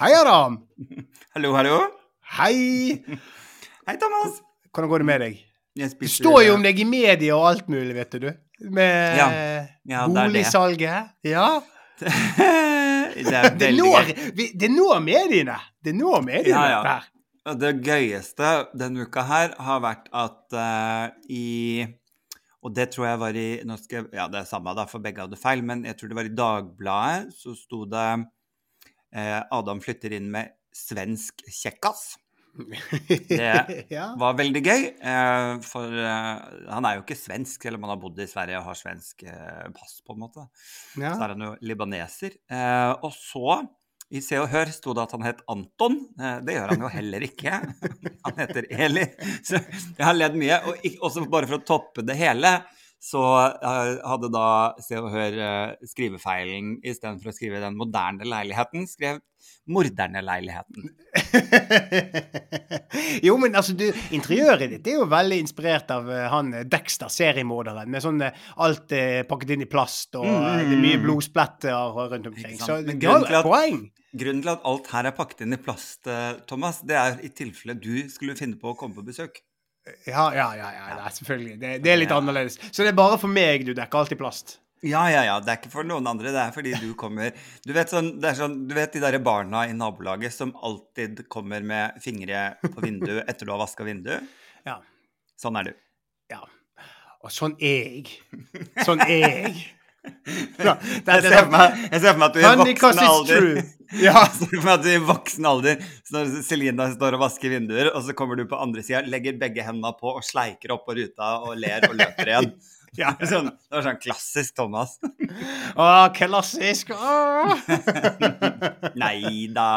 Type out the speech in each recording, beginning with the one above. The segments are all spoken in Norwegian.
Hei, Adam. Hallo, hallo. Hei. Hei, Thomas. Hvordan går det med deg? Jeg Det spiser står jo om deg i media og alt mulig, vet du. Med Ja. Ja, det det. boligsalget. Ja. det er Det veldig gøy. det når mediene. Det når mediene, Ja, ja. Der. Det gøyeste denne uka her har vært at uh, i Og det tror jeg var i jeg, Ja, det er samme, da, for begge hadde feil, men jeg tror det var i Dagbladet så sto det eh, Adam flytter inn med svensk kjekkas. Det var veldig gøy, eh, for eh, han er jo ikke svensk, selv om han har bodd i Sverige og har svensk eh, pass, på en måte. ja. Så er han jo libaneser. Eh, og så, i Se og Hør, sto det at han het Anton. Eh, det gjør han jo heller ikke. han heter Eli. Så jeg har ledd mye. Og også bare for å toppe det hele, så hadde da Se og Hør eh, skrivefeilen istedenfor å skrive den moderne leiligheten, skrev morderne leiligheten. jo, men altså, du, interiøret ditt er jo veldig inspirert av uh, han eh, Dexter, seriemorderen, med sånn uh, alt uh, pakket inn i plast, og mm. det mye blodspletter rundt omkring. Så Men grunnen til at- poeng. Grunnen til at alt her er pakket inn i plast, Thomas, det er i tilfelle du skulle finne på å komme på besøk. Ja, ja, ja, ja, det er selvfølgelig. Det, det er litt annerledes. Så det er bare for meg du dekker alltid plast. Ja, ja, ja. Det er ikke for noen andre. Det er fordi du kommer Du vet, sånn, det sånn, du vet de der barna i nabolaget som alltid kommer med fingre på vinduet etter du har vaska vinduet? Ja. Sånn er du. ja. Og sånn er jeg. Sånn er jeg. Ja, det, Jeg det, ser for meg, jeg ser for meg at du i voksen alder. Ja. For at du i voksen alder, så når Selina står og vasker vinduer, og så kommer du på andre sida, legger begge hendene på og sleiker opp på ruta og ler og løper igjen. Ja. Sånn, det var sånn klassisk Thomas. Å, klassisk. Å. Nei da.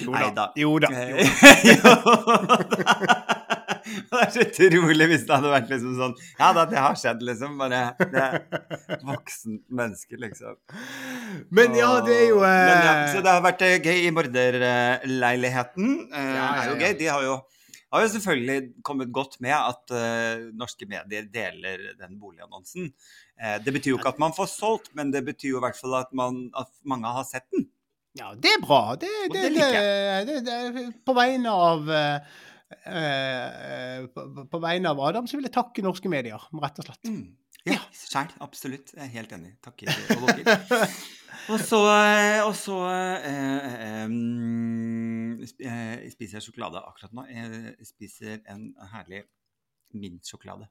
Jo da. Jo da. Det er så utrolig hvis det hadde vært liksom sånn Ja da, det har skjedd, liksom. Bare det er voksent menneske, liksom. Men ja, det er jo Men ja, eh, så det har vært eh, gøy i morderleiligheten. Eh, Ja, ja, er jo gøy. De har jo, har jo selvfølgelig kommet godt med at eh, norske medier deler den boligannonsen. Eh, det betyr jo ikke at man får solgt, men det betyr jo i hvert fall at, man, at mange har sett den. Ja, det er bra. Det, det, det det, det, det, På vegne av eh, eh, på, på vegne av Adam så vil jeg takke norske medier, rett og slett. Mm. Ja, sjæl. Absolutt. Jeg er helt enig. Takker for dere. Og så, eh, og så eh, eh, mm, eh, spiser jeg sjokolade akkurat nå. Jeg spiser en herlig mintsjokolade.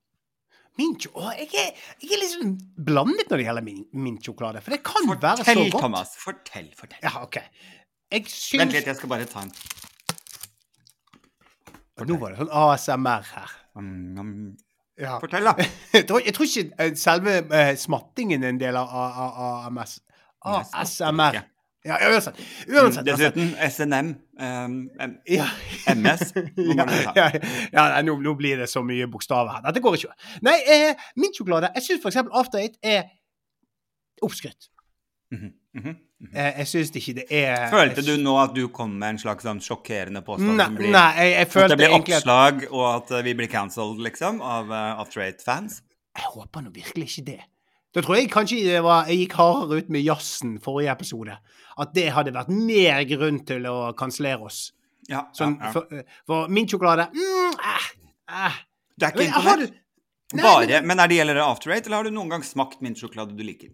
Mint, å, jeg, er, jeg er sånn blandet når det gjelder min, mintsjokolade, for det kan være så godt. Fortell. Thomas. Fortell, fortell. Ja, OK. Jeg Vent litt, jeg skal bare ta en Nå var det sånn ASMR her. Mm, mm. Ja. Fortell, da. Jeg tror, jeg tror ikke eh, selve eh, smattingen er en del av AMS. ASMR. Ja, uansett. Uansett. uansett. Dessuten SNM. Um, Ja. MS. Ja, ja, ja, nå, nå blir det så mye bokstaver her. Dette går ikke. Nei, eh, min sjokolade Jeg syns f.eks. After Eight er oppskrytt. Mhm, mhm, Mm Eh, jeg syns ikke det er Følte du nå at du kom med en slags sånn sjokkerende påstand? Nei, blir, nei jeg, jeg At det blir oppslag, at og at eh, vi blir cancelled, liksom, av uh, After Eight-fans? Jeg håper nå virkelig ikke det. Da tror jeg kanskje det var, jeg gikk hardere ut med jazzen forrige episode. At det hadde vært mer grunn til å kansellere oss. Ja, Sånn, ja, ja. For, for min sjokolade mm, eh, eh. Du er ikke Men imponert? Bare, men er det gjelder After Eight, eller har du noen gang smakt mintsjokolade du liker?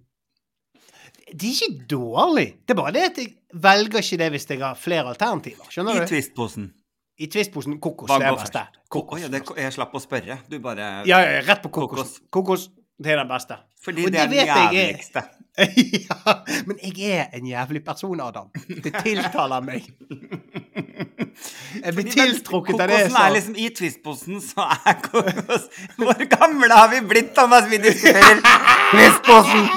Det er ikke dårlige. Det er bare det at jeg velger ikke det hvis jeg har flere alternativer. I Skjønner du? Twist-posen. I Twist-posen kokos. Hva det er beste. Kokos. Ja, det, jeg slapp å spørre. Du bare Ja, ja, rett på kokos. Kokos. Kokos. Det er den beste. Fordi og det er den jævligste. ja, men jeg er en jævlig person, Adam. Det tiltaler meg. Jeg blir tiltrukket av det. Kokosen er liksom I Twist-posen så er kokos Hvor gamle har vi blitt, Thomas? Vi diskuterer Twist-posen.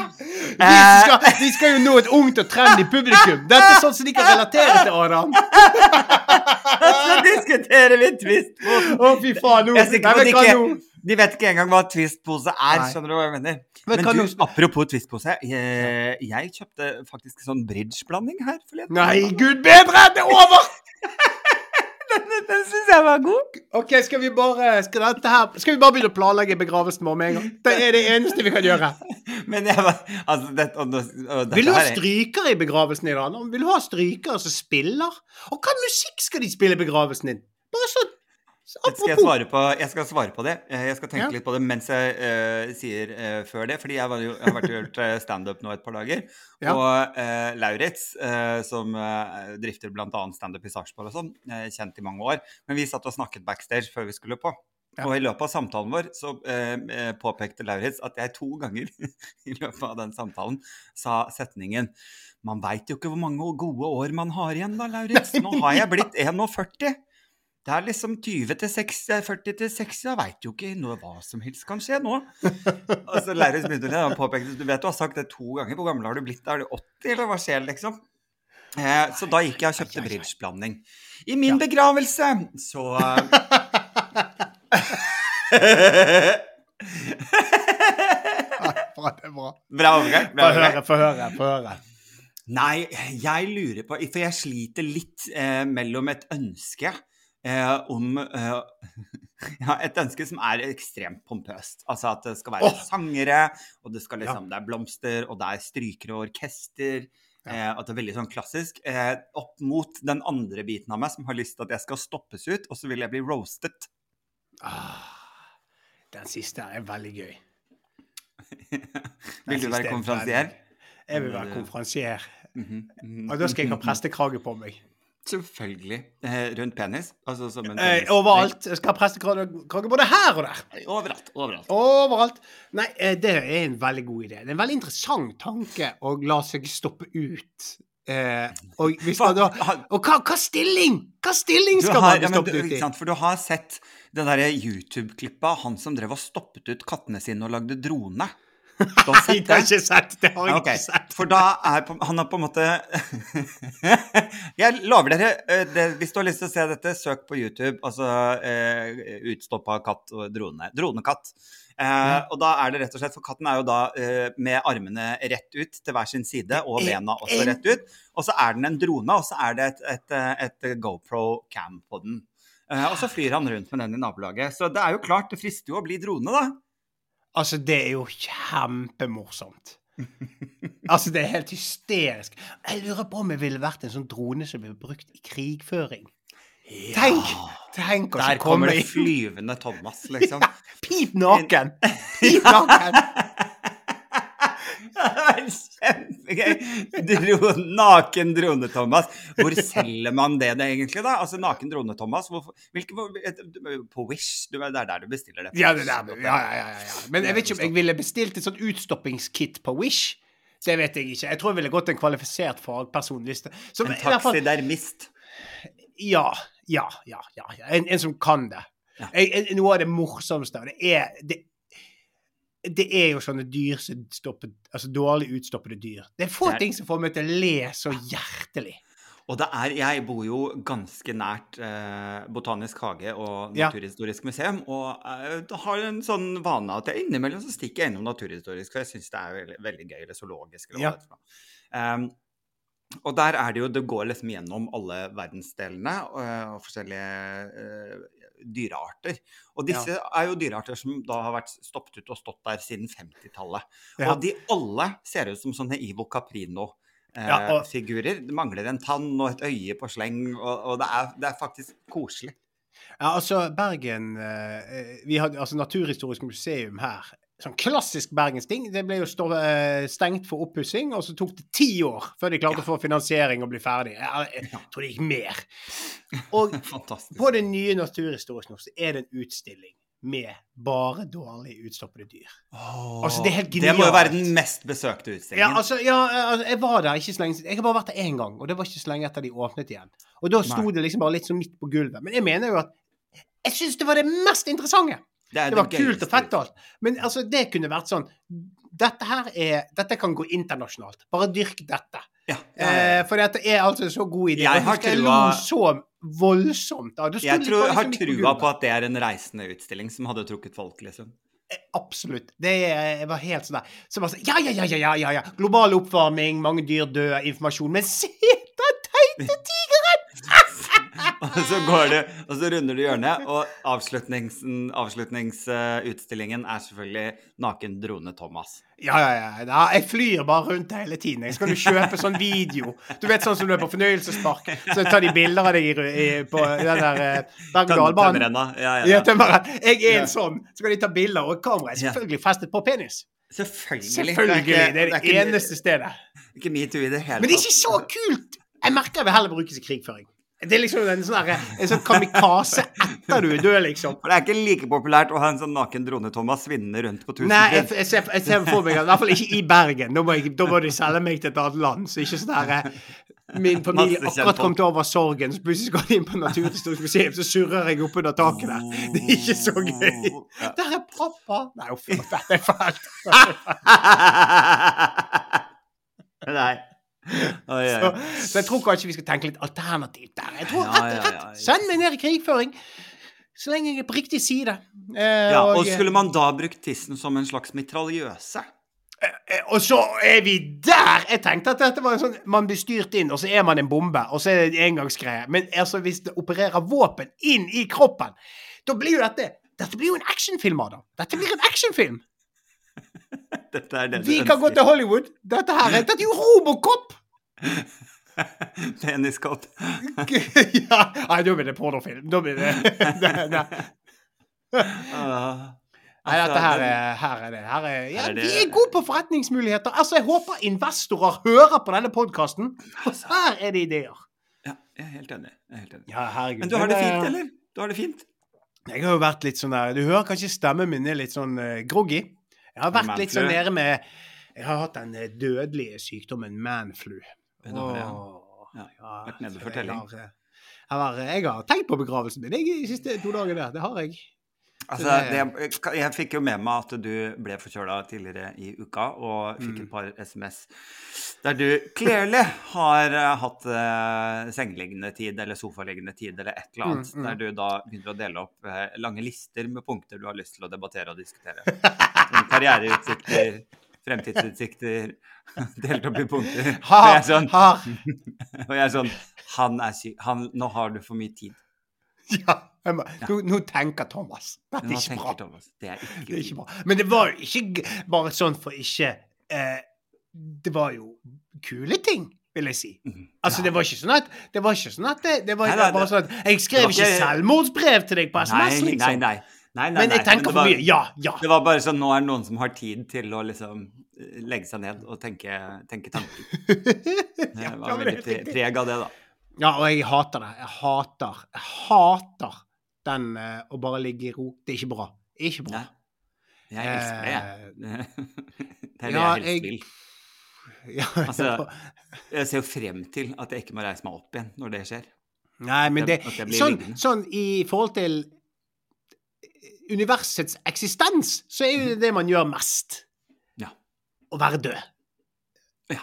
Skal, vi skal jo nå et ungt og trendy publikum. Dette er sånn som de kan relatere til, Adam. Så diskuterer vi Twist-posen. Å, fy faen. At de ikke? De vet ikke engang hva Twist-pose er. Nei. Skjønner du hva jeg mener? Men Men, du, du- apropos Twist-pose. Jeg, jeg kjøpte faktisk sånn bridge-blanding her forleden. Nei, gud bedre! Det er over! Den, syns jeg var god. Ok, skal vi bare skal, dette her, skal vi bare begynne å planlegge begravelsen vår med en gang? Det er det eneste vi kan gjøre. Men jeg var Altså, det, og, og dette Vil du ha er- strykere i begravelsen i dag? Vil du ha strykere som spiller? Og hva musikk skal de spille i begravelsen din? Bare sånn Skal jeg, svare på, jeg skal svare på det. Eh, Jeg skal tenke Ja. litt på det mens jeg uh, sier uh, før det. Fordi jeg, var jeg har vært og gjort standup nå et par dager. Ja. Og uh, Lauritz, uh, som uh, drifter bl.a. standup i Sarpsborg og sånn, kjent i mange år. Men vi satt og snakket backstage før vi skulle på. Ja. Og i løpet av samtalen vår så påpekte Lauritz at jeg to ganger i løpet av den samtalen sa setningen Man veit jo ikke hvor mange gode år man har igjen da, Lauritz. Nå har jeg blitt 41. Det er liksom 20 til 60, 40 til 60, jeg veit jo ikke noe, hva som helst kan skje nå. Og så lærer han påpekte du vet du har sagt det to ganger, hvor gammel har du blitt? Er du 80, eller hva skjer, liksom? Eh, så da gikk jeg og kjøpte bridgeblanding. I min begravelse så Bra, det er bra. Bra overgang. Få høre, få høre. Få høre. Nei, jeg lurer på For jeg sliter litt eh, mellom et ønske eh, om eh, Ja, et ønske som er ekstremt pompøst. Altså at det skal være oh! sangere, og det skal liksom Det er blomster, og det er strykere og orkester. Ja. Eh, at det er veldig sånn klassisk. Eh, opp mot den andre biten av meg som har lyst til at jeg skal stoppes ut, og så vil jeg bli roastet. Ah, den siste er veldig gøy. Vil du være er konferansier? Jeg vil være konferansier. Mhm, mhm, Og da skal jeg ha prestekrage på meg. Selvfølgelig. Eh, rundt penis? Altså som en Eh, penis. overalt. Jeg skal ha prestekrage både her og der. Overalt. Overalt. Overalt. Nei, eh, det er en veldig god idé. Det er en veldig interessant tanke å la seg stoppe ut. Eh, og da Og hva, hva stilling? Hva stilling skal har, man ja, bli du, ut i? For du har sett det derre YouTube-klippet av han som drev og stoppet ut kattene sine og lagde drone. Du har det har ikke sett. Det har jeg okay. ikke sett. For da er på, han er på en måte Jeg lover dere, eh, det, hvis du har lyst til å se dette, søk på YouTube. Altså eh, utstoppa katt og drone. Dronekatt. Eh, og da er det rett og slett, for katten er jo da eh, med armene rett ut til hver sin side, og bena også rett ut. Og så er den en drone, og så er det et, et, et, et GoPro-cam på den. Eh, og så flyr han rundt med den i nabolaget. Så det er jo klart, det frister jo å bli drone, da. Altså, det er jo kjempemorsomt. Altså, det er helt hysterisk. Jeg lurer på om jeg ville vært en sånn drone som ble brukt i krigføring. Tenk! Tenk Der kommer komme det flyvende Thomas, liksom. Pip naken! Pip naken! Kjempegøy! Dro, naken drone-Thomas. Hvor selger man det, det egentlig, da? Altså naken drone-Thomas? På Wish? Du, det er der du bestiller det. Ja, det der, ja, ja, ja, ja. Men jeg vet ikke om jeg ville bestilt et sånt utstoppingskit på Wish. Det vet jeg ikke. Jeg tror jeg ville gått en kvalifisert fagperson. Som, En taxidermist. Ja, ja, ja. ja. En, en som kan det. Ja. Jeg, jeg, noe av det morsomste og det er det, det er jo sånne dyr som stopper altså dårlig utstoppede dyr. Det er få Det er- ting som får meg til å le så hjertelig. Og det er, jeg bor jo ganske nært eh, Botanisk hage og Ja. Naturhistorisk museum, og eh, har en sånn vane at jeg innimellom så stikker jeg innom Naturhistorisk, for jeg syns det er veldig, veldig gøy, eller zoologisk, eller hva Ja. det er. Um, og der er det jo Det går liksom gjennom alle verdensdelene og, og forskjellige eh, dyrearter. Og disse er jo dyrearter som da har vært stoppet ut og stått der siden 50-tallet. Ja. Og de alle ser ut som sånne Ivo Caprino. Eh, Ja, og- figurer. Det mangler en tann og et øye på sleng, og, og det, er, det er faktisk koselig. Ja, altså Bergen eh, Vi hadde altså Naturhistorisk museum her. Sånn klassisk bergensting. Det ble jo stå, eh, stengt for oppussing, og så tok det ti år før de klarte Ja. å få finansiering og bli ferdig. Jeg, jeg, Ja. tror det gikk mer. Og på det nye Naturhistorisk norsk er det en utstilling med bare dårlig utstoppede dyr. Altså, det er helt Det må jo være den mest besøkte Ja, utstillingen. altså, ja, altså, jeg var der ikke så lenge siden. Jeg har bare vært der én gang, og det var ikke så lenge etter de åpnet igjen. Og da sto Nei. det liksom bare litt sånn midt på gulvet. Men jeg mener jo at jeg syns det var det mest interessante. Det var det kult og fett og alt. Men altså, det kunne vært sånn Dette her er Dette kan gå internasjonalt. Bare dyrk dette. Ja, ja, ja. Eh, for dette er altså en så god idé. Jeg har trua- så voldsomt. Det Jeg tror, liksom har trua på at det er en reisende utstilling som hadde trukket folk, liksom. Eh, Absolutt. Det var helt sånn der. Så bare sånn Ja, ja, ja, ja, ja. Global oppvarming, mange dyr dør, informasjon. Men se, den teite tigeren! Så går du, og så runder du hjørnet, og avslutnings, avslutningsutstillingen er selvfølgelig Naken drone Thomas. Ja, ja, ja. ja. Jeg flyr bare rundt hele tiden. Jeg skal jo kjøpe sånn video. Du vet sånn som du er på fornøyelsespark, så tar de bilder av deg i, i, på den der eh, berg-og-dal-banen. Ja, ja, Ja. Jeg er en sånn. Så kan de ta bilder, og kameraet er selvfølgelig festet på penis. Selvfølgelig. Selvfølgelig. Det er det ikke- eneste stedet. Ikke metoo i det hele Men det er ikke så kult! Jeg merker jeg vil heller brukes i krigføring. Det er liksom en sånn sånn kamikaze etter du er død, liksom. For det er ikke like populært å ha en sånn naken drone-Thomas svinnende rundt på tusen Nei, jeg, jeg, ser, jeg ser for meg at I hvert fall ikke i Bergen. Da må, jeg, da må de selge meg til et annet land. Så ikke sånn der eh, Min familie akkurat kjentfolk. kommet over sorgen, så plutselig skal de inn på Naturhistorisk museum, så surrer jeg oppunder taket der. Det er ikke så gøy. Der er pappa! Nei, uff, det er fælt. Nei. Oi. Så, så jeg tror kanskje vi skal tenke litt alternativt der. Jeg tror rett, og rett. Send meg ned i krigføring. Så lenge jeg er på riktig side. Eh, Ja, og, og skulle man da brukt tissen som en slags mitraljøse? eh, og så er vi der! Jeg tenkte at dette var en sånn Man blir styrt inn, og så er man en bombe, og så er det en engangsgreie. Men altså, hvis det opererer våpen inn i kroppen, da blir jo dette Dette blir jo en actionfilm Adam. Dette blir en actionfilm. Dette er det du Vi kan gå til Hollywood. Dette her er Dette er jo Robocop! Peniskopp. ja, Nei, da blir det pornofilm. Da blir det Nei, nei. Ah. Nei, Altså, dette her er, her er det. Her er, ja, Her er det- Vi er gode på forretningsmuligheter. Altså, Jeg håper investorer hører på denne podkasten. Her er det ideer. Ja, jeg er helt enig. Er helt enig. Ja, herregud. Men du har det fint, eller? Du har det fint? Jeg har jo vært litt sånn der Du hører kanskje stemmen min er litt sånn uh, groggy. Jeg har vært litt sånn nede med Jeg har hatt den eh, dødelige sykdommen manflu. Ja. Vært nede for jeg telling. har, eh, Jeg har, jeg har tenkt på begravelsen min jeg, de siste to dagene. der. Det har jeg. Altså, det- det, jeg fikk jo med meg at du ble forkjøla tidligere i uka, og fikk Mm. et par SMS der du clearly har eh, hatt uh, sengeliggende tid eller sofaliggende tid eller et eller annet, Mm, mm. der du da begynner å dele opp uh, lange lister med punkter du har lyst til å debattere og diskutere. Karriereutsikter, fremtidsutsikter, delt opp i punkter. Og Har, jeg er sånn, og jeg er sånn han er syk. Han, nå har du for mye tid. Ja, Må, ja. nå, nå tenker Thomas. Det er ikke bra. Thomas? Det er ikke, Det er ikke bra. Men det var jo ikke bare sånn for ikke eh, Det var jo kule ting, vil jeg si. Mhm. Altså, det var ikke sånn at Det var ikke sånn at det, det var Nei, nei, bare sånn at Jeg skrev ikke selvmordsbrev til deg på SMS, Nei, nei, liksom. nei. Nei, nei, Men jeg tenker for mye. Ja, ja. Det var bare sånn, nå er det noen som har tid til å liksom eh, legge seg ned og tenke, tenke tanker. Jeg var det er veldig preg av det, da. ja, og jeg hater det. Jeg hater Jeg hater den eh, å bare ligge i ro. Det er ikke bra. Ikke bra. Nei. Jeg elsker det, jeg. Det er det Ja, jeg helst vil. Ja, Altså- Jeg ser jo frem til at jeg ikke må reise meg opp igjen når det skjer. Nei, men det, det sånn, sånn i forhold til universets eksistens, så er jo det man gjør mest. Ja. Å være død. Ja.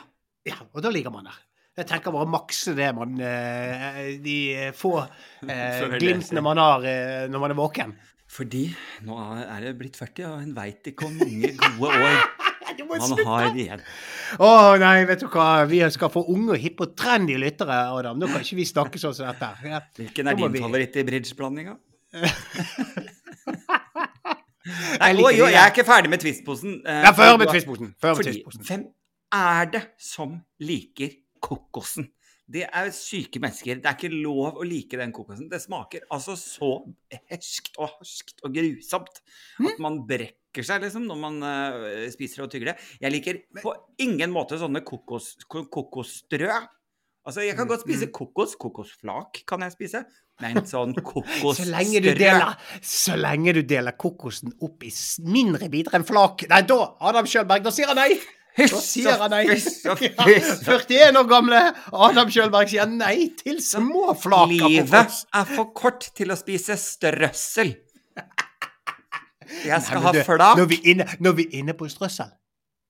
Ja, og da ligger man der. Jeg tenker bare å makse det man eh, De få eh, glimtene man har eh, når man er våken. Fordi nå er det blitt 40, og en veit ikke hvor mange gode år man slutte! har igjen. Å nei, vet du hva. Vi skal få unge, hippe og trendy lyttere, Adam. Nå kan ikke vi snakke sånn som dette. Ja. Hvilken er din vi- favoritt i bridgeblandinga? Jeg Nei, liker oi, jo, jeg er ikke ferdig med twistposen. Uh, Ja, før med twistposen. Fordi, hvem er det som liker kokosen? Det er syke mennesker. Det er ikke lov å like den kokosen. Det smaker altså så herskt og harskt og grusomt Mm. at man brekker seg liksom når man uh, spiser og tygger det. Jeg liker på ingen måte sånne kokos, kokosstrø. Altså, jeg kan Mm, godt spise kokos. Kokosflak kan jeg spise. Men sånn Så lenge du kokosstrø deler, så lenge du deler kokosen opp i mindre biter enn flak Nei, da, Adam Kjølberg, da sier han nei! Da sier han nei. Ja, 41 år gamle Adam Kjølberg sier nei til små flak av Livet er for kort til å spise strøssel. Jeg skal Nei, du, ha flak. Når vi, er inne, når vi er inne på strøssel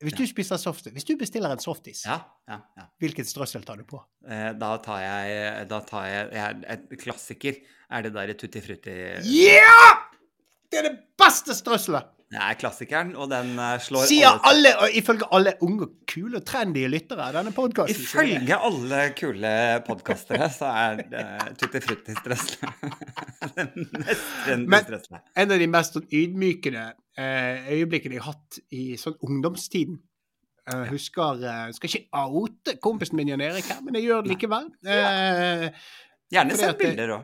Hvis du spiser softis, hvis du bestiller en softis, Ja, ja, ja. hvilket strøssel tar du på? Eh, Da tar jeg, da tar jeg, jeg Et klassiker er det der tutti frutti Ja! Det er det beste strøsselet! Det er klassikeren, og den eh, slår Sier alle og ifølge alle unge, kule, trendy lyttere av denne podkasten. Ifølge alle kule podkastere så er det Tutti frutti-strøsselet det mest trendy Men- En av de mest sånn ydmykende eh, øyeblikkene jeg har hatt i sånn ungdomstiden. Eh, Jeg husker jeg Skal ikke oute kompisen min Jan Erik her, men jeg gjør det likevel. Eh, Gjerne send bilder da.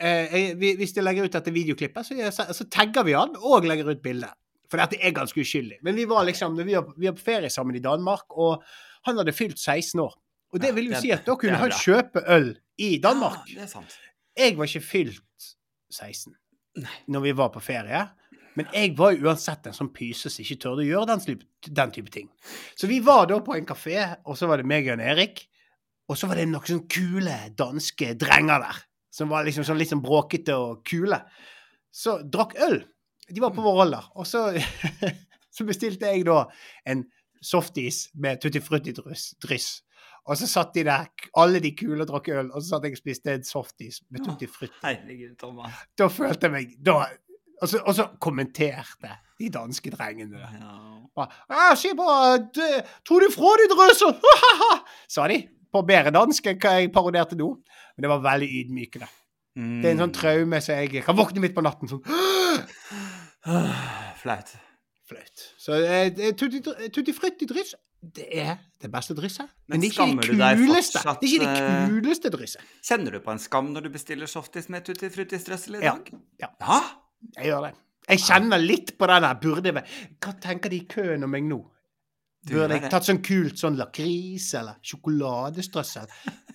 eh, jeg, hvis jeg legger ut dette videoklippet, så, jeg, så tagger vi han og legger ut bilde. For dette er ganske uskyldig. Men vi var liksom, vi var, vi var på ferie sammen i Danmark, og han hadde fylt 16 år. Og det vil jo si at da kunne han kjøpe øl i Danmark. Ja, det sant. Jeg var ikke fylt 16 Nei. når vi var på ferie. Men jeg var jo uansett en sånn pyse som ikke tørde å gjøre den, den type ting. Så vi var da på en kafé, og så var det meg og Erik. Og så var det noen sånne kule danske drenger der. Som var liksom sånn litt sånn bråkete og kule. Så drakk øl. De var på vår alder. Og så, så bestilte jeg da en softis med tutti frutti-dryss. dryss. Og så satt de der, alle de kule og drakk øl, og så satt jeg og spiste en softis med tutti frutti Herregud, Thomas. da følte jeg meg da, og, så, og så kommenterte de danske drengene det. Ja. «Ah, Se på Tror du fra de drøser? Sa de. På bedre dansk enn hva jeg parodierte nå. Men det var veldig ydmykende. Det er en Mm. sånn traume så jeg kan våkne midt på natten sånn Flaut. flaut. Så eh, tutti, frutti dryss, det er det beste drysset. Men Men det er ikke det kuleste. fortsatt, Det er ikke det eh, kuleste drysset. Kjenner du på en skam når du bestiller softis med tutti frutti strøssel i Ja. dag? Ja. ja? Jeg gjør det. Jeg kjenner litt på den der burde jeg Hva tenker de i køen om meg nå? Burde jeg tatt sånn kult sånn lakris eller sjokoladestrøssel?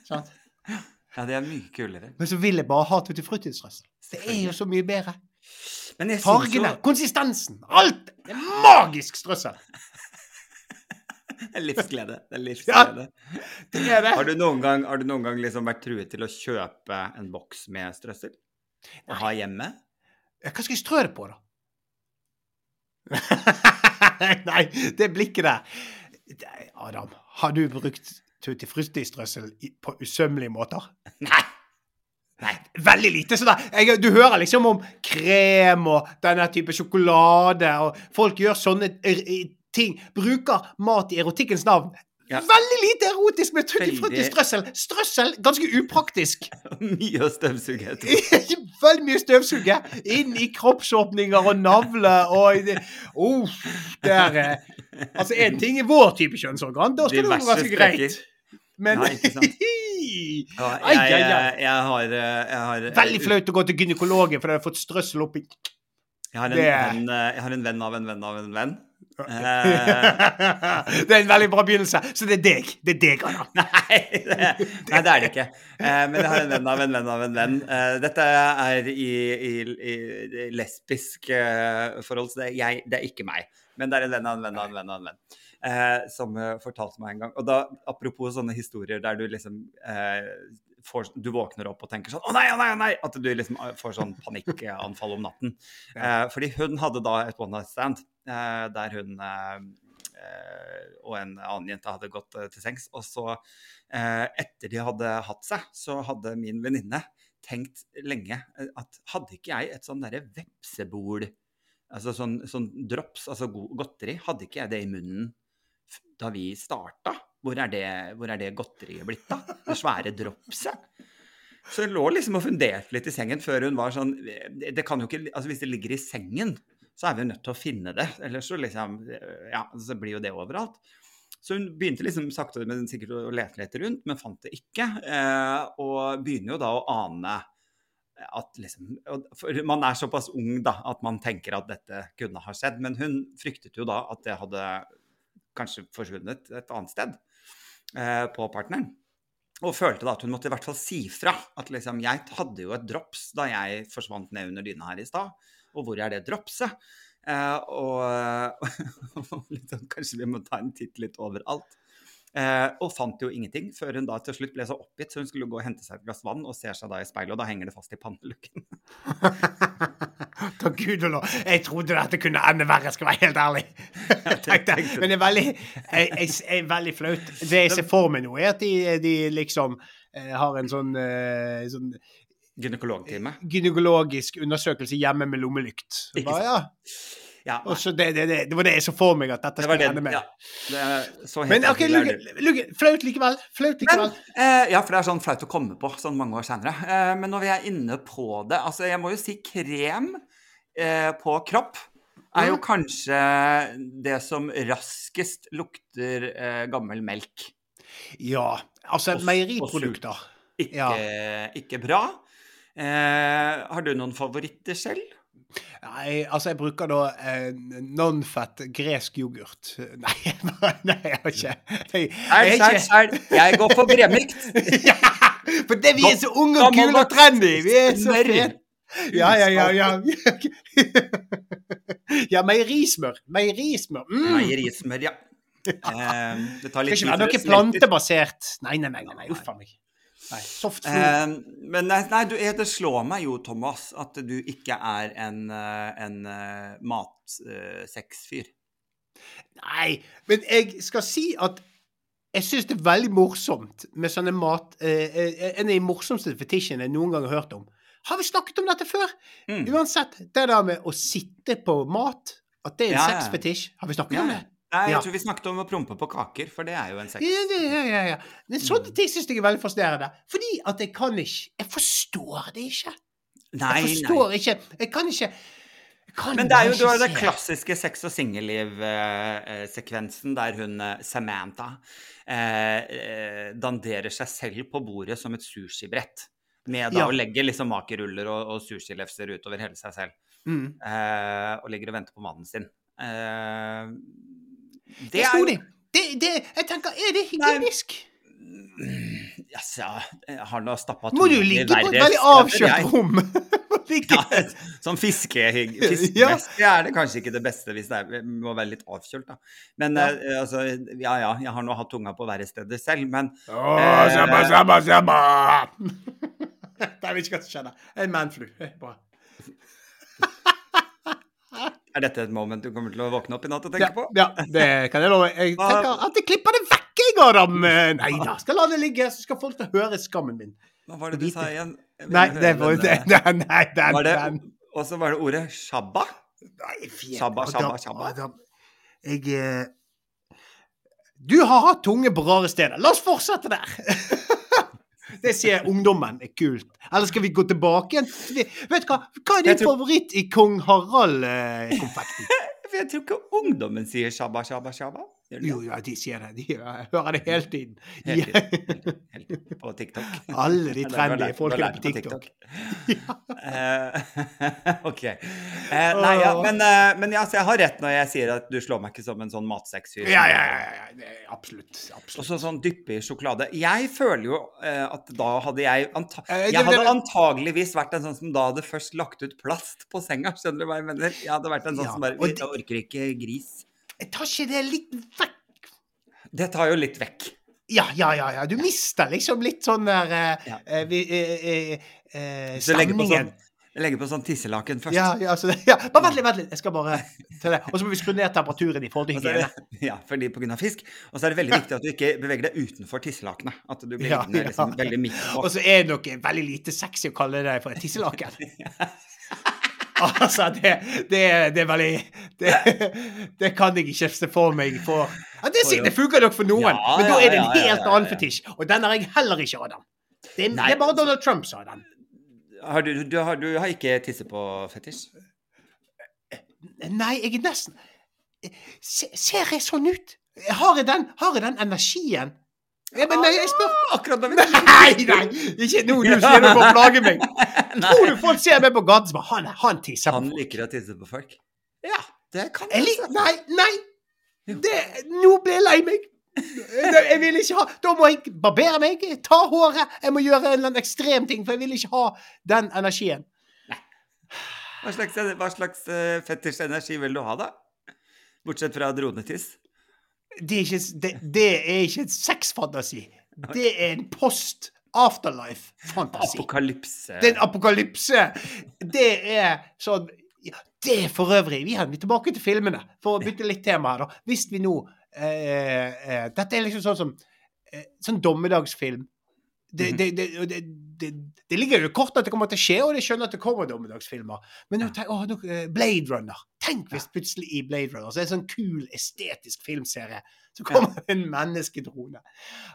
Sant? Ja, det er mye kulere. Men så vil jeg bare ha tutti frutti-strøssel. Det er jo så mye bedre. Fargene, så... konsistensen, alt! Det er magisk strøssel! Det er livsglede. Det er Ja. Det er det. Har du noen gang, har du noen gang liksom vært truet til å kjøpe en boks med strøssel? Og ha hjemme? Hva skal jeg strø det på, da? Nei, det blikket der Adam, har du brukt tutti frutti-strøssel på usømmelige måter? Nei. Nei, veldig lite. Så da, jeg, du hører liksom om krem og denne type sjokolade, og folk gjør sånne ting. Bruker mat i erotikkens navn. Ja. Veldig lite erotisk med tutti Veldig. strøssel. Strøssel, ganske upraktisk. Mye å støvsuge. Veldig mye støvsuge inn i kroppsåpninger og navle og oh, det er eh, Altså, én ting er vår type kjønnsorgan, da skal det være ganske greit. Men Ja, ikke sant? Ja, jeg, ai, ai. jeg, jeg har, eh, jeg har Veldig flaut å gå til gynekologen fordi jeg har fått strøssel oppi Jeg har, en Det- eh, jeg har en venn av en venn av en venn. Eh, Det er en veldig bra begynnelse. Så det er deg. Det er deg, Anna. Nei, det, nei, det er det ikke. Eh, men jeg har en venn av en venn av en venn. Eh, dette er i, i, i lesbisk eh, forhold, så det er, jeg, det er ikke meg. Men det er en venn av en venn av en venn. av en venn. Eh, som eh, fortalte meg en gang. Og da, apropos sånne historier der du liksom får, Du våkner opp og tenker sånn Å nei, å nei, å nei! At du liksom eh, får sånn panikkanfall om natten. Eh, fordi hun hadde da et one night stand eh, der hun eh, eh, og en annen jente hadde gått eh, til sengs. Og så, eh, etter de hadde hatt seg, så hadde min venninne tenkt lenge at hadde ikke jeg et sånn derre vepsebol Altså sånn, sånn drops, altså godteri, hadde ikke jeg det i munnen da vi starta? Hvor er det, hvor er det godteriet blitt da? Det svære dropset? Så hun lå liksom og funderte litt i sengen før hun var sånn det, kan jo ikke, altså Hvis det ligger i sengen, så er vi jo nødt til å finne det. Ellers så liksom Ja, så blir jo det overalt. Så hun begynte liksom sakte, men sikkert å lete litt rundt, men fant det ikke. Eh, og begynner jo da å ane at liksom For man er såpass ung da, at man tenker at dette kunne ha skjedd. Men hun fryktet jo da at det hadde kanskje forsvunnet et annet sted på partneren. Og følte da at hun måtte i hvert fall si fra. At liksom, jeg hadde jo et drops da jeg forsvant ned under dyna her i stad. Og hvor er det dropset? Eh, og og liksom, kanskje vi må ta en titt litt overalt. Eh, og fant jo ingenting, før hun da til slutt ble så oppgitt, så hun skulle gå og hente seg et glass vann og ser seg da i speilet, og da henger det fast i pannelukken. Takk Gud og lov. Jeg trodde dette kunne ende verre, skal være helt ærlig. Jeg tenkte, men det er veldig, jeg, jeg, jeg er veldig flaut. Det jeg ser for meg nå, er at de, de liksom eh, har en sånn, eh, sånn Gynekologtime. gynekologisk undersøkelse hjemme med lommelykt. Bare, ja. Ja, det, det, det, det var det jeg så for meg at dette skulle det. ende med. Ja, Men ok, det. Luke, flaut likevel. Men, eh, ja, for det er sånn flaut å komme på sånn mange år senere. Eh, men når vi er inne på det Altså, jeg må jo si krem eh, på kropp er jo Mm. kanskje det som raskest lukter eh, gammel melk. Ja. Altså, meieriprodukter. Ikke, Ja. ikke bra. Eh, har du noen favoritter selv? Nei, altså, jeg bruker da eh, non-fett gresk yoghurt. Nei, nei, jeg har ikke Jeg, jeg sæl, er. Jeg går for bremykt. ja, For det vi er så unge og kule og trendy! Vi er så fete! Ja, ja, ja. Ja, ja meierismør. Meierismør. Mm. Meierismør, ja. Eh, det tar litt skal ikke være noe plantebasert. Nei, nei, nei. nei. Uff a meg. Nei, soft food. Eh, men nei, nei du, eh, det slår meg jo, Thomas, at du ikke er en, eh, en uh, matsexfyr. Nei, men jeg skal si at jeg syns det er veldig morsomt med sånne mat... eh, eh, en av de morsomste fetisjene jeg noen gang har hørt om. Har vi snakket om dette før? Mm. Uansett, det der med å sitte på mat, at det er en Ja, sexfetisj, har vi snakket Ja, om det? Nei, jeg Ja. tror vi snakket om å prompe på kaker, for det er jo en sex. Ja, ja, ja, ja. Men Mm. sånne ting syns jeg er veldig fascinerende. Fordi at jeg kan ikke Jeg forstår det ikke. Nei, Jeg nei. forstår ikke Jeg kan ikke Men det er jo du har den klassiske sex og singelliv-sekvensen der hun eh, Samantha eh, eh, danderer seg selv på bordet som et sushibrett. Med da Ja. å legge liksom makeruller og, og sushilefser utover hele seg selv. Mm. Eh, og ligger og venter på mannen sin. Eh, Det det er sto de. Det, det, jeg tenker, er det hygienisk? Jaså, jeg har nå stappa Må du ligge på et veldig avkjølt rom? Ja, som fiskehygg... Ja. Fiskemessig er det kanskje ikke det beste hvis det er, må være litt avkjølt, da. Men Ja. eh, altså, ja ja, jeg har nå hatt tunga på verre steder selv, men Åh, sabba, sabba, sabba. Nei, jeg vet ikke hva som skjedde. En manflu. Bra. er dette et moment du kommer til å våkne opp i natt og Ja, tenke på? ja, det kan jeg love. Jeg tenker at jeg klipper det vekk, jeg, Adam. Nei da, skal la det ligge, så skal folk få høre skammen min. Hva var det du sa igjen? Nei, det var det, eh, nei, nei, den, den. Og så var det ordet shabba? Nei. Shabba, shabba, shabba. Jeg eh, Du har hatt tunge på rare steder. La oss fortsette der. Det sier ungdommen er kult. Eller skal vi gå tilbake igjen? Vet du hva? Hva er din tror- favoritt i Kong Harald-konfekten? For jeg tror ikke ungdommen sier shabba, shabba, shabba. Gjør de Jo, ja, de sier det. De, hører det hele tiden. Helt tiden. Helt tiden. På TikTok. Alle de Ja, trendy folkene var lært på TikTok. Eh, ok. Eh, nei, ja, men, eh, men ja, så jeg har rett når jeg sier at du slår meg ikke som en sånn matsexfyr. Ja, ja, ja, ja, er absolutt. Og så sånn dyppe i sjokolade. Jeg føler jo at da hadde jeg anta Jeg hadde antageligvis vært en sånn som da hadde først lagt ut plast på senga. Skjønner du hva jeg mener? Jeg hadde vært en sånn Ja, som bare Jeg orker ikke gris. Jeg tar ikke det litt vekk? Det tar jo litt vekk. Ja, ja, ja. ja. Du mister liksom litt sånn der uh, Ja. uh, uh, Stemningen. sånn, jeg legger på sånn tisselaken først. Ja, ja, så, ja. Bare vent litt, vent litt. Jeg skal bare til det. Og så må vi skru ned temperaturen i forhold til hygiene. det, ja, fordi på grunn av fisk. Og så er det veldig viktig at du ikke beveger deg utenfor tisselakenet. At du blir Ja, liksom, veldig midt på. Og så er det nok veldig lite sexy å kalle det for et tisselaken. Altså, det, det, det er veldig det, det kan jeg ikke se for meg for ja, Det, det funker nok for noen, Ja, men da er det en helt annen fetisj. Og den har jeg heller ikke, Adam. Det er, det er bare Donald Trump som har den. Har du, du, har, du har ikke tisse på fetisj? Nei, jeg er nesten Se, Ser jeg sånn ut? Har jeg den, har jeg den energien? Ja, men nei, jeg spør Akkurat da Nei, nei! Ikke nå, du sier du får plage meg. Tror du folk ser meg på gaten som Han, han tisser på folk? Han liker å tisse på folk. Ja, det kan Jeg jeg. Nei, nei! Det, nå ble jeg lei meg. Jeg vil ikke ha Da må jeg barbere meg, ta håret, jeg må gjøre en eller annen ekstrem ting, for jeg vil ikke ha den energien. Hva slags, hva slags uh, fetisjenergi vil du ha, da? Bortsett fra dronetiss? Det er ikke, det, det er ikke en sexfantasi. Det er en post afterlife-fantasi. Apokalypse. Det er en apokalypse. Det er sånn ja, Det er for øvrig Vi er tilbake til filmene, for å bytte litt tema her, da. Hvis vi nå eh, eh, Dette er liksom sånn som eh, Sånn dommedagsfilm. Det, Mhm. det, det, det, ligger jo kort at det kommer til å skje, og jeg skjønner at det kommer dommedagsfilmer. Men nå tenk, å, Blade Runner. Tenk hvis plutselig i Blade Runner så er det en sånn kul, estetisk filmserie. Så kommer det en menneskedrone.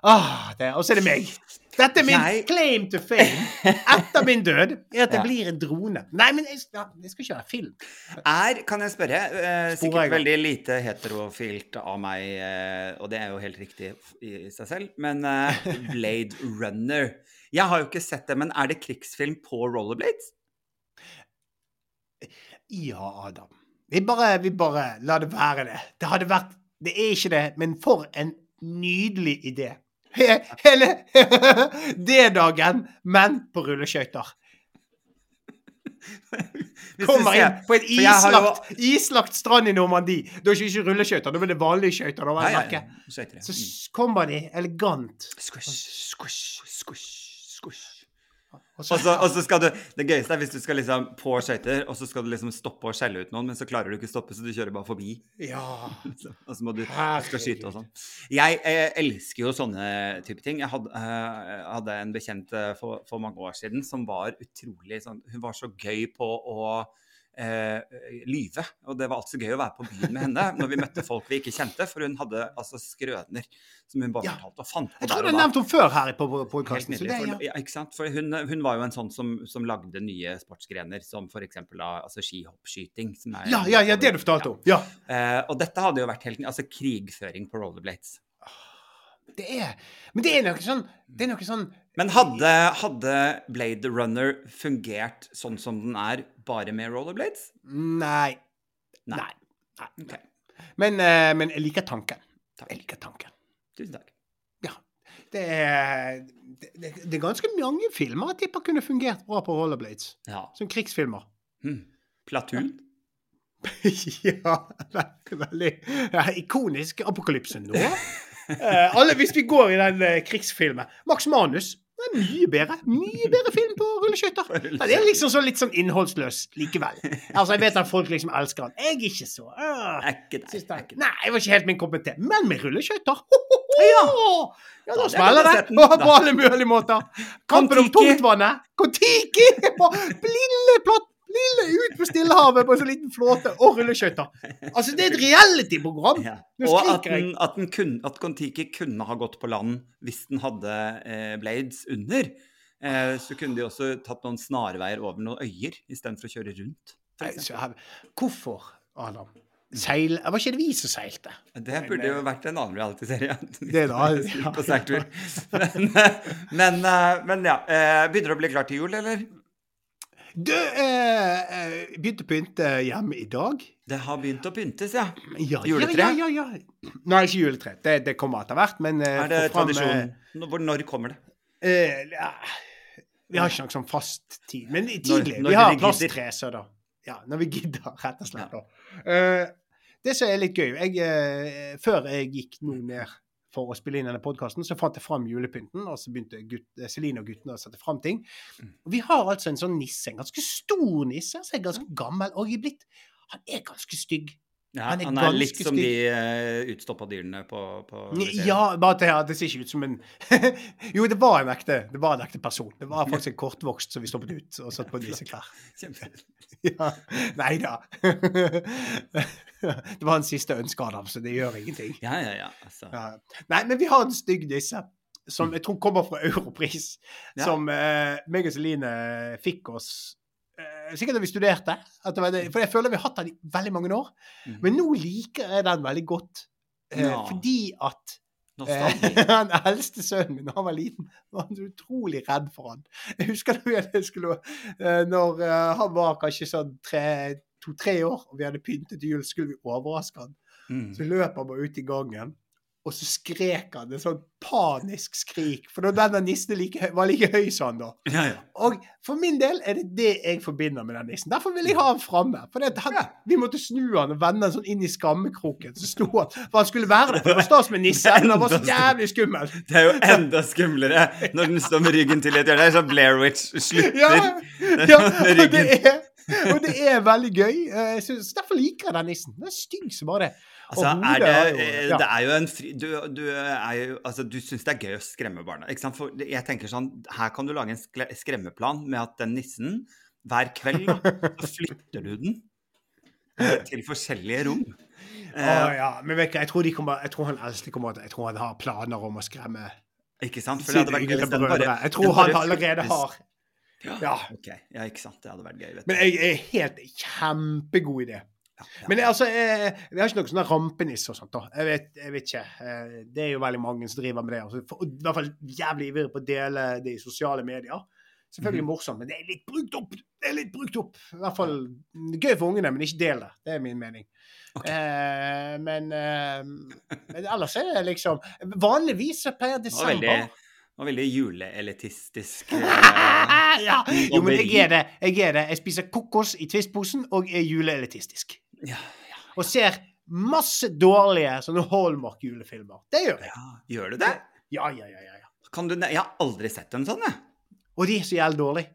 Ah, og så er det meg. Dette er min Nei. claim to fame etter min død. er at det Ja. blir en drone. Nei, men jeg, det skal ikke være film. Er, kan jeg spørre, eh, sikkert veldig lite heterofilt av meg, eh, og det er jo helt riktig i seg selv, men eh, Blade Runner Jeg har jo ikke sett det, men er det krigsfilm på rollerblades? Ja, Adam. Vi bare, vi bare la det være det. Det hadde vært Det er ikke det, men for en nydelig idé. He- Hele D-dagen, men på rulleskøyter. Kommer inn på en islagt, islagt strand i Normandie. Da er det ikke rulleskøyter, da er det vanlige skøyter. Så Mm. kommer de elegant. Squish, squish, squish, squish. Og så, Og så, skal du Det gøyeste er hvis du skal liksom på skøyter, og så skal du liksom stoppe og skjelle ut noen, men så klarer du ikke stoppe, så du kjører bare forbi. ja. Og så må du, du skal skyte og sånn. Jeg jeg, elsker jo sånne type ting. Jeg hadde, eh, hadde en bekjent eh, for, for mange år siden som var utrolig sånn Hun var så gøy på å eh, lyve. Og det var alltid så gøy å være på byen med henne når vi møtte folk vi ikke kjente, for hun hadde altså skrøner som hun bare Ja. fortalte og fant på Jeg tror du har nevnt henne før her på podkasten. Ja, ikke sant? For hun, hun var jo en sånn som, som lagde nye sportsgrener, som f.eks. Altså skihoppskyting. som er- Ja, ja, ja, det du fortalte om. Ja. Eh, og dette hadde jo vært helt Altså krigføring på rollerblades. Det er Men det er noe sånn Det er noe sånn Men hadde, hadde Blade Runner fungert sånn som den er, bare med rollerblades? Nei. Nei. Nei. Nei. Okay. Men, eh, men jeg liker tanken. Takk. Jeg liker tanken. Tusen takk. Ja. Det er, det, det er ganske mange filmer jeg tipper kunne fungert bra på rollerblades. Ja. Som krigsfilmer. Hm. Platoon? ja, veldig ja, Ikonisk apokalypse nå. Eh, alle, hvis vi går i den eh, krigsfilmen Max Manus. Det er mye bedre. Mye bedre film på rulleskøyter. Det er liksom så litt sånn innholdsløs likevel. Altså, Jeg vet at folk liksom elsker den. Jeg er ikke så øh, ikke deg. jeg-. Nei, det var ikke helt min kopp te. Men med rulleskøyter! Ja. Ja, Da smeller det. På alle mulige måter. Kampen om tungtvannet. Kon-Tiki! På Lille, platt, lille ut på Stillehavet på en sånn liten flåte. Og rulleskøyter. Altså, det er et reality-program. Ja. Og at, den, at, den kun, at Kon-Tiki kunne ha gått på land hvis den hadde eh, blades under. Eh, så kunne de også tatt noen snarveier over noen øyer istedenfor å kjøre rundt. så Hvorfor, Adam? Seil Var ikke det vi som seilte? Det burde jo vært en annen realityserie. Det da, ja. Men, men, eh, men ja. eh, Begynner det å bli klart til jul, eller? Du eh, eh, begynte å pynte hjemme i dag. Det har begynt å pyntes, ja. Ja, Juletre? Ja, ja, ja, ja. Nei, ikke juletre. Det, det kommer etter hvert, men eh, Er det tradisjon? Nå- Når kommer det? eh, eh, ja, vi har ikke noen sånn fast tid. Men tidlig. når vi har plasttre, så da. Ja, når vi gidder, rett og slett. da. Eh, det som er litt gøy jeg, eh, Før jeg gikk nå ned for å spille inn denne podkasten, så fant jeg fram julepynten, og så begynte gutt, eh, Celine og guttene å sette fram ting. Mm. Og vi har altså en sånn nisse, en ganske stor nisse, som er ganske gammel, og er blitt Han er ganske stygg. Ja, Han er han er litt som de uh, utstoppa dyrene på, på. Ja, bare at det, det ser ikke ut som en Jo, det var en ekte det var en ekte person. Det var faktisk en kortvokst som vi stoppet ut og satt på nisseklær. Kjempe. Ja. Nei da. Det var en siste ønske, av ham, så det gjør ingenting. Ja, ja, ja. Altså. Ja. Nei, men vi har en stygg nisse som jeg tror kommer fra Europris. Ja. Som eh, meg og Celine fikk oss eh, Sikkert da vi studerte. Det for jeg føler vi har hatt den i veldig mange år. Mhm. Men nå liker jeg den veldig godt. Eh, Ja. Fordi at Nostalgi. Eh, eldste sønnen min han var liten, var han utrolig redd for han. Jeg husker da jeg skulle eh, Når eh, han var kanskje sånn tre- to-tre år, og vi hadde pyntet til jul, skulle vi overraske han. Mm. Så løp han bare ut i gangen, og så skrek han et sånn panisk skrik. For da denne nissen like, var like høy som han da. Ja, ja. Og for min del er det det jeg forbinder med den nissen. Derfor vil jeg ha han framme. For det, han, vi måtte snu han og vende han sånn inn i skammekroken. Så sto han For han skulle være der. For å stas med nisse, men han var så jævlig skummel. Det er jo enda skumlere når den står med ryggen til et hjørne. Det er sånn Blair Witch slutter. Ja, ja med og det er Og det er veldig gøy. Eh, Så, derfor liker jeg den nissen. Den er stygg som bare det. Altså, er det, er jo- eh, ja. det er jo en fri... Du, du jo Altså, du syns det er gøy å skremme barna, ikke sant? For jeg tenker sånn Her kan du lage en skremmeplan med at den nissen hver kveld så flytter du den eh, til forskjellige rom. Eh, ja. Men vet du, jeg tror, kommer, jeg tror han eldste kommer Jeg tror han har planer om å skremme ikke sant? For det hadde vært gøy hvis den bare Jeg tror han allerede har Ja. Ja. Okay. Ja, ikke sant. Det hadde vært gøy, vet. Men jeg er helt kjempegod idé. Ja, ja. Men altså, jeg, vi har ikke noen sånne rampenisser og sånt. da. Jeg vet, jeg vet ikke. Eh, Det er jo veldig mange som driver med det. Altså, for, I hvert fall jævlig ivrig på å dele det i sosiale medier. Selvfølgelig Mhm. morsomt, men det er litt brukt opp. Det er litt brukt opp. I hvert fall gøy for ungene, men ikke del det. Det er min mening. Okay. Eh, men, eh, men ellers er det liksom Vanligvis så pleier desember var veldig juleelitistisk. eh, ja. Jo, men jeg er det. Jeg er det. Jeg spiser kokos i Twist-posen og er juleelitistisk. ja, Og ser masse dårlige sånne Hallmark-julefilmer. Det gjør jeg. ja. Gjør du det? Ja, ja, ja. ja, ja. Kan du, jeg har aldri sett en sånn, jeg. Og de er så jævlig dårlige.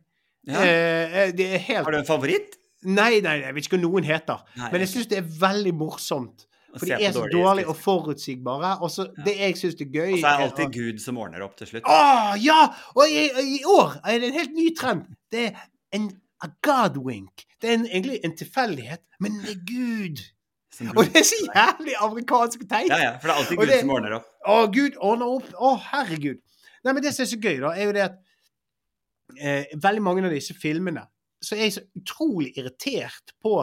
Ja. Eh, eh, det helt Har du en favoritt? Nei, nei, jeg vet ikke hva noen heter. Nei, Men jeg syns det er veldig morsomt. For de er så dårlige og forutsigbare. Og så det jeg syns er gøy Og så er det alltid Gud som ordner opp til slutt. Å, ja! Og i, i år er det en helt ny trend. Det er en a god wink. Det er en, egentlig en tilfeldighet, men det er Gud. Og det er så jævlig amerikansk teit. Ja, ja, for det er alltid Gud det- som ordner opp. Å, Gud ordner opp. Å, herregud. Nei, men det som er så gøy, da, er jo det at eh, veldig mange av disse filmene så er jeg så utrolig irritert på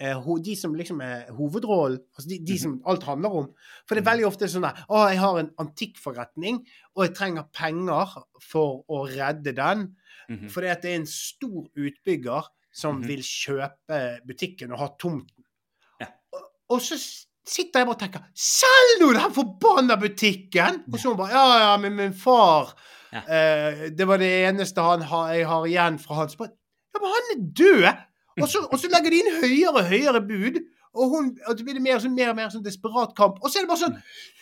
de som liksom er hovedrollen, altså de, de som alt handler om. For det er veldig ofte sånn der Å, jeg har en antikkforretning, og jeg trenger penger for å redde den. Mhm. Fordi at det er en stor utbygger som Mhm. vil kjøpe butikken og ha tomten. Ja. Og, og så sitter jeg bare og tenker Selg nå den forbanna butikken! Og så bare Ja, ja, men min far Ja. eh, Det var det eneste han har, jeg har igjen fra hans ja, men han er død! Og så, og så legger de inn høyere og høyere bud. Og, hun, og det blir mer, og mer sånn desperat kamp. Og så er det bare sånn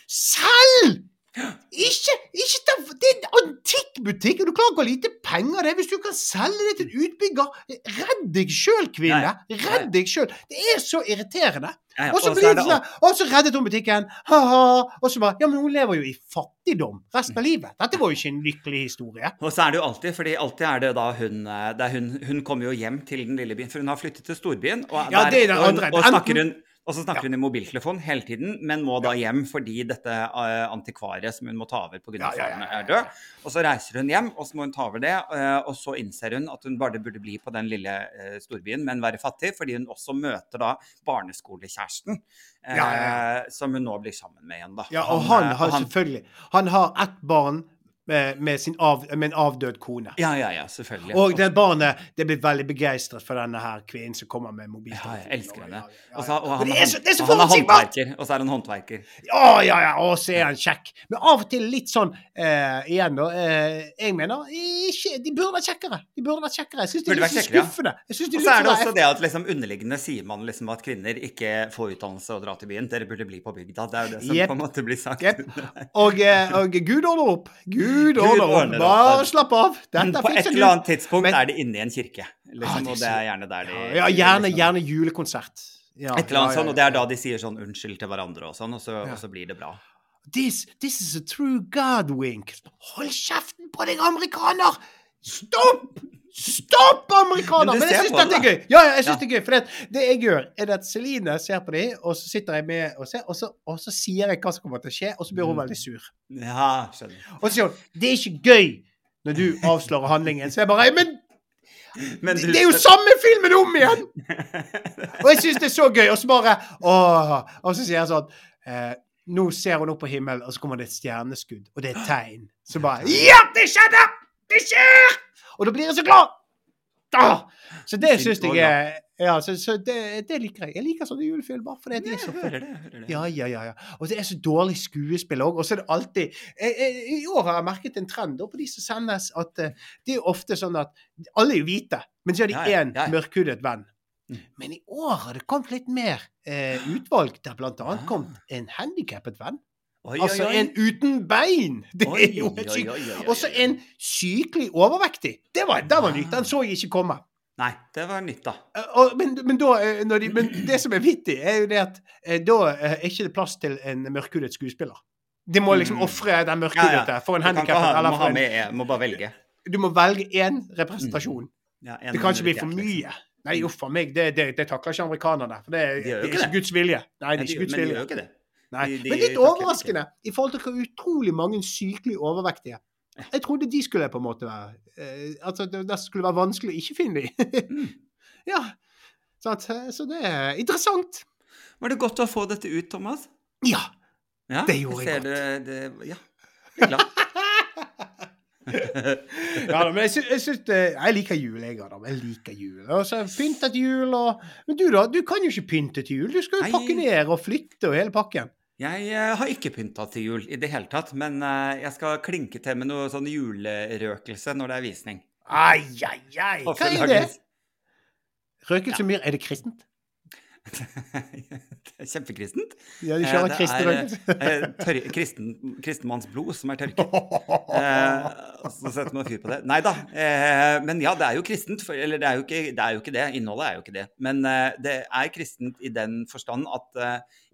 Selg! Ikke, ikke ta, Det er en antikkbutikk, og du klarer ikke å ha lite penger det. Hvis du kan selge det til en utbygger, redd deg sjøl, kvinne. Redd deg sjøl. Det er så irriterende. Og så blir det sånn Og så reddet hun butikken. Ha-ha. Og så bare Ja, men hun lever jo i fattigdom resten av livet. Dette var jo ikke en lykkelig historie. Og så er det jo alltid, fordi alltid er det da hun eh, det er hun, hun kommer jo hjem til den lille byen, for hun har flyttet til storbyen. Og, Ja, det er den andre. og, og snakker hun, og så snakker hun i mobiltelefon hele tiden, men må da hjem fordi dette eh, antikvariet som hun må ta over pga. Ja, ja, ja, ja, ja. er død. Og så reiser hun hjem, og så må hun ta over det. eh, og så innser hun at hun bare burde bli på den lille eh, storbyen, men være fattig, fordi hun også møter da barneskolekjæresten, Ja, ja, som hun nå blir sammen med igjen, da. Ja, og han han har selvfølgelig Han har ett barn med, med, sin av, med en avdød kone. Ja, ja, ja, selvfølgelig. Og det barnet det blir veldig begeistret for denne her kvinnen som kommer med Ja, jeg elsker henne. Og, så, og han, det er så, det er så og han er håndverker. Og så er han håndverker. Ja, ja, ja. Og så er han kjekk. Men av og til litt sånn eh, Igjen, da. Eh, jeg mener ikke, De burde vært kjekkere. De burde vært kjekkere. Jeg syns de de er litt skuffende. Og så er det også det at liksom underliggende sier man liksom at kvinner ikke får utdannelse og drar til byen. Dere burde bli på bygda. Det er jo det som yep. på en måte blir sagt. Yep. Og, eh, og Gud ordner opp. Gud opp. ordner opp. Bare slapp av. Dette på et eller annet tidspunkt Men- er det inne i en kirke. Ah, Liksom, det er og det er gjerne der de Ja, gjerne, liksom- gjerne julekonsert. Ja, Et eller annet sånn, og det er da de sier sånn unnskyld til hverandre og sånn, og så, og så blir det bra. This, this is a true God wink. Hold kjeften på deg, amerikaner! Stopp! Stopp, amerikaner! Men Men jeg syns dette er gøy. Ja, ja, jeg synes Ja. det er gøy. For det, det jeg gjør, er at Celine ser på dem, og så sitter jeg med og ser, og så, og så sier jeg hva som kommer til å skje, og så blir hun Mm. veldig sur. Ja, skjønner. Og så sier hun det er ikke gøy når du avslører handlingen. Så jeg bare Men Men du- det er jo samme filmen om igjen! Og jeg syns det er så gøy. Og så bare åh, Og så sier jeg sånn eh, Nå ser hun opp på himmelen, og så kommer det et stjerneskudd, og det er et tegn. Så bare Ja, det skjedde! Det skjer! Og da blir jeg så glad! Ah! Så det syns jeg er Ja, så, så det, det liker jeg. Jeg liker sånne julefilmer. For det det er så hører det. hører det. ja, ja, ja, ja. Og det er så dårlig skuespill òg. Og så er det alltid jeg, jeg, I år har jeg merket en trend på de som sendes, at eh, det er ofte sånn at alle er jo hvite, men så har de én ja, mørkhudet venn. Mm. Men i år har det kommet litt mer eh, utvalg, der blant annet kommet en handikappet venn. Oi, oi, Altså oi. en uten bein! Det Oi, er jo helt sykt. oi, oi, oi. Og så en sykelig overvektig. Det var, det var nytt. Den så jeg ikke komme. Nei, det var nytt, da. Eh, Og, men, men, da, eh, når de, men det som er vittig, er jo det at eh, da er ikke det plass til en mørkhudet skuespiller. De må liksom Mm. ofre den mørkhudete for en handikappet. ha, du må, ha med, må bare velge. du må velge én representasjon. Ja, en Det kan ikke bli for liksom. mye. Nei, uff a meg, det, det, det takler ikke amerikanerne. For det, er- De gjør det er ikke. Guds vilje. Nei, det er ikke Guds men de gjør ikke det. Nei. de- de Men litt overraskende i forhold til hvor utrolig mange sykelig overvektige. Jeg trodde de skulle på en måte være eh, Altså det, skulle være vanskelig å ikke finne dem. Mm. ja. Sant? Så det er interessant. Var det godt å få dette ut, Thomas? Ja. Ja, Det gjorde jeg godt. Det, det, ja, jeg er glad. ja da, men jeg, sy jeg, syns det, jeg liker jul, jeg, Adam. Jeg liker jul. Og så pyntet jul og Men du, da? Du kan jo ikke pynte til jul. Du skal jo pakke ned og flytte og hele pakken. Jeg eh, har ikke pynta til jul i det hele tatt, men eh, jeg skal klinke til med noe sånn julerøkelse når det er visning. Ai, ai, ai. Hva er det? Røkelse myr, er det kristent? Det er kjempekristent. Ja, de kjører kristen er, røkelse. eh, kristen, kristenmannsblod som er tørket. Eh, så setter man fyr på det. Nei da. Eh, men ja, det er jo kristent. For, eller det er jo, ikke, det er jo ikke det. Innholdet er jo ikke det. Men eh, det er kristent i den forstand at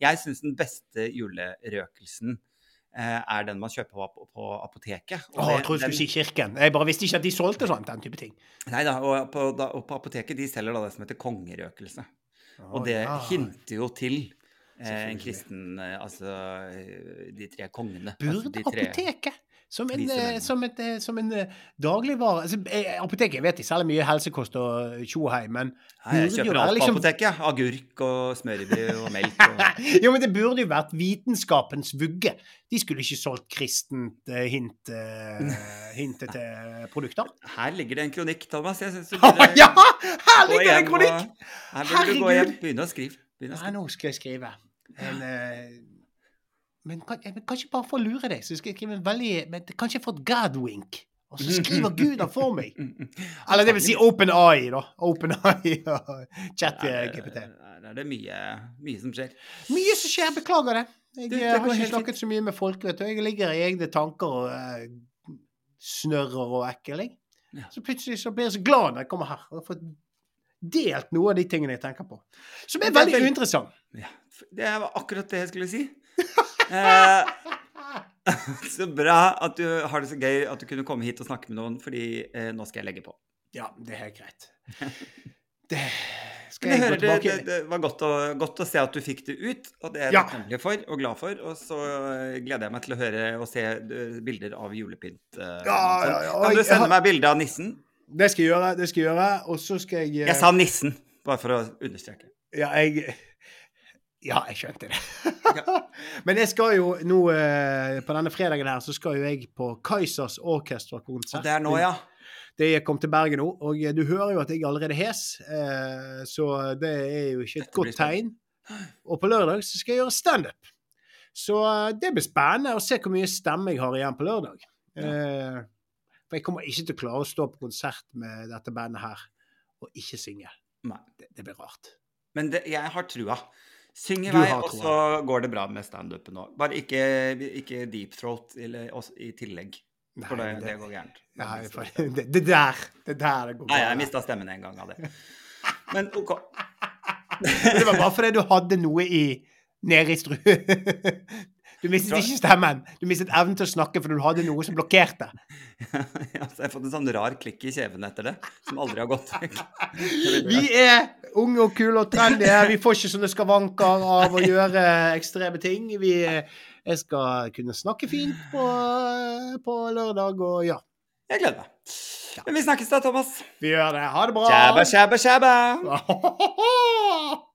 jeg syns den beste julerøkelsen er den man kjøper på, på apoteket. Å, jeg trodde du skulle si kirken. Jeg bare visste ikke at de solgte sånn, den type ting. Nei da, og på, da, og på apoteket de selger da det som heter kongerøkelse. Og det hinter jo til eh, en kristen eh, Altså eh, de tre kongene. altså, Burde altså, tre- apoteket som en, eh, som et, eh, som en eh, dagligvare altså, Apoteket vet ikke selger mye helsekost og tjohei, men Nei, jeg kjøper alt på liksom- apoteket. Agurk og smørbrød og melk. Og... Jo, men det burde jo vært vitenskapens vugge. De skulle ikke solgt kristent hint, hintet til produkter. Her ligger det en kronikk, Thomas. Jeg synes du burde ja! Her ligger det en kronikk! og- Her burde du gå Herregud! hjem. Begynne å skrive. Begynne å Nei, nå skal jeg skrive. En, eh, men kan, kanskje bare for å lure deg, så skal jeg skrive en veldig men Kanskje jeg får et Godwink? Og så skriver Gud den for meg. Eller det vil si Open Eye, da. Open Eye og chat-GPT. Det er mye, mye som skjer. Mye som skjer, beklager det. Jeg Du, det eh, har ikke snakket så mye med folk, vet du. Jeg ligger i egne tanker og eh, snørrer og ekkel, jeg. Ja. Så plutselig så blir jeg så glad når jeg kommer her og får delt noe av de tingene jeg tenker på. Som er er veldig vel- uinteressant. Ja, det var akkurat det jeg skulle si. Eh, så bra at du har det så gøy at du kunne komme hit og snakke med noen, fordi eh, nå skal jeg legge på. Ja, det er helt greit. Det skal jeg gå tilbake det, det var godt å, godt å se at du fikk det ut, og det er jeg Ja. takknemlig for og glad for. Og så eh, gleder jeg meg til å høre og se eh, bilder av julepynt. eh, Ja, ja, ja, Kan du sende har- meg bilde av nissen? Det skal jeg gjøre, det skal jeg gjøre. Og så skal jeg Jeg sa nissen, bare for å understreke. Ja, jeg Ja, jeg skjønte det. Men jeg skal jo nå eh, På denne fredagen her så skal jo jeg på Kaizers Og orkestra-konsert. det er nå, ja. Det jeg kom til Bergen nå, og eh, du hører jo at jeg er allerede hes, eh, så det er jo ikke et godt tegn. Og på lørdag så skal jeg gjøre standup. Så det blir spennende å se hvor mye stemme jeg har igjen på lørdag. Ja. for jeg kommer ikke til å klare å stå på konsert med dette bandet her og ikke synge. Det, det blir rart. Men det, jeg har trua. Syng i vei, og så går det bra med standupen òg. Bare ikke, ikke deep throat i tillegg. Nei, For det, det- det går gærent. Nei, for, det, det der det der går går Nei, jeg mista stemmen en gang av det. Men OK. Det var bare fordi du hadde noe i nede i stru... Du mistet ikke stemmen. Du mistet evnen til å snakke fordi du hadde noe som blokkerte. Ja, så jeg har fått en sånn rar klikk i kjeven etter det, som aldri har gått vekk. Vi er unge og kule og trendy. Vi får ikke sånne skavanker av å gjøre ekstreme ting. Vi, jeg skal kunne snakke fint på, på lørdag, og ja. Jeg gleder meg. Men vi snakkes da, Thomas. Vi gjør det. Ha det bra. Shabba, shabba, shabba.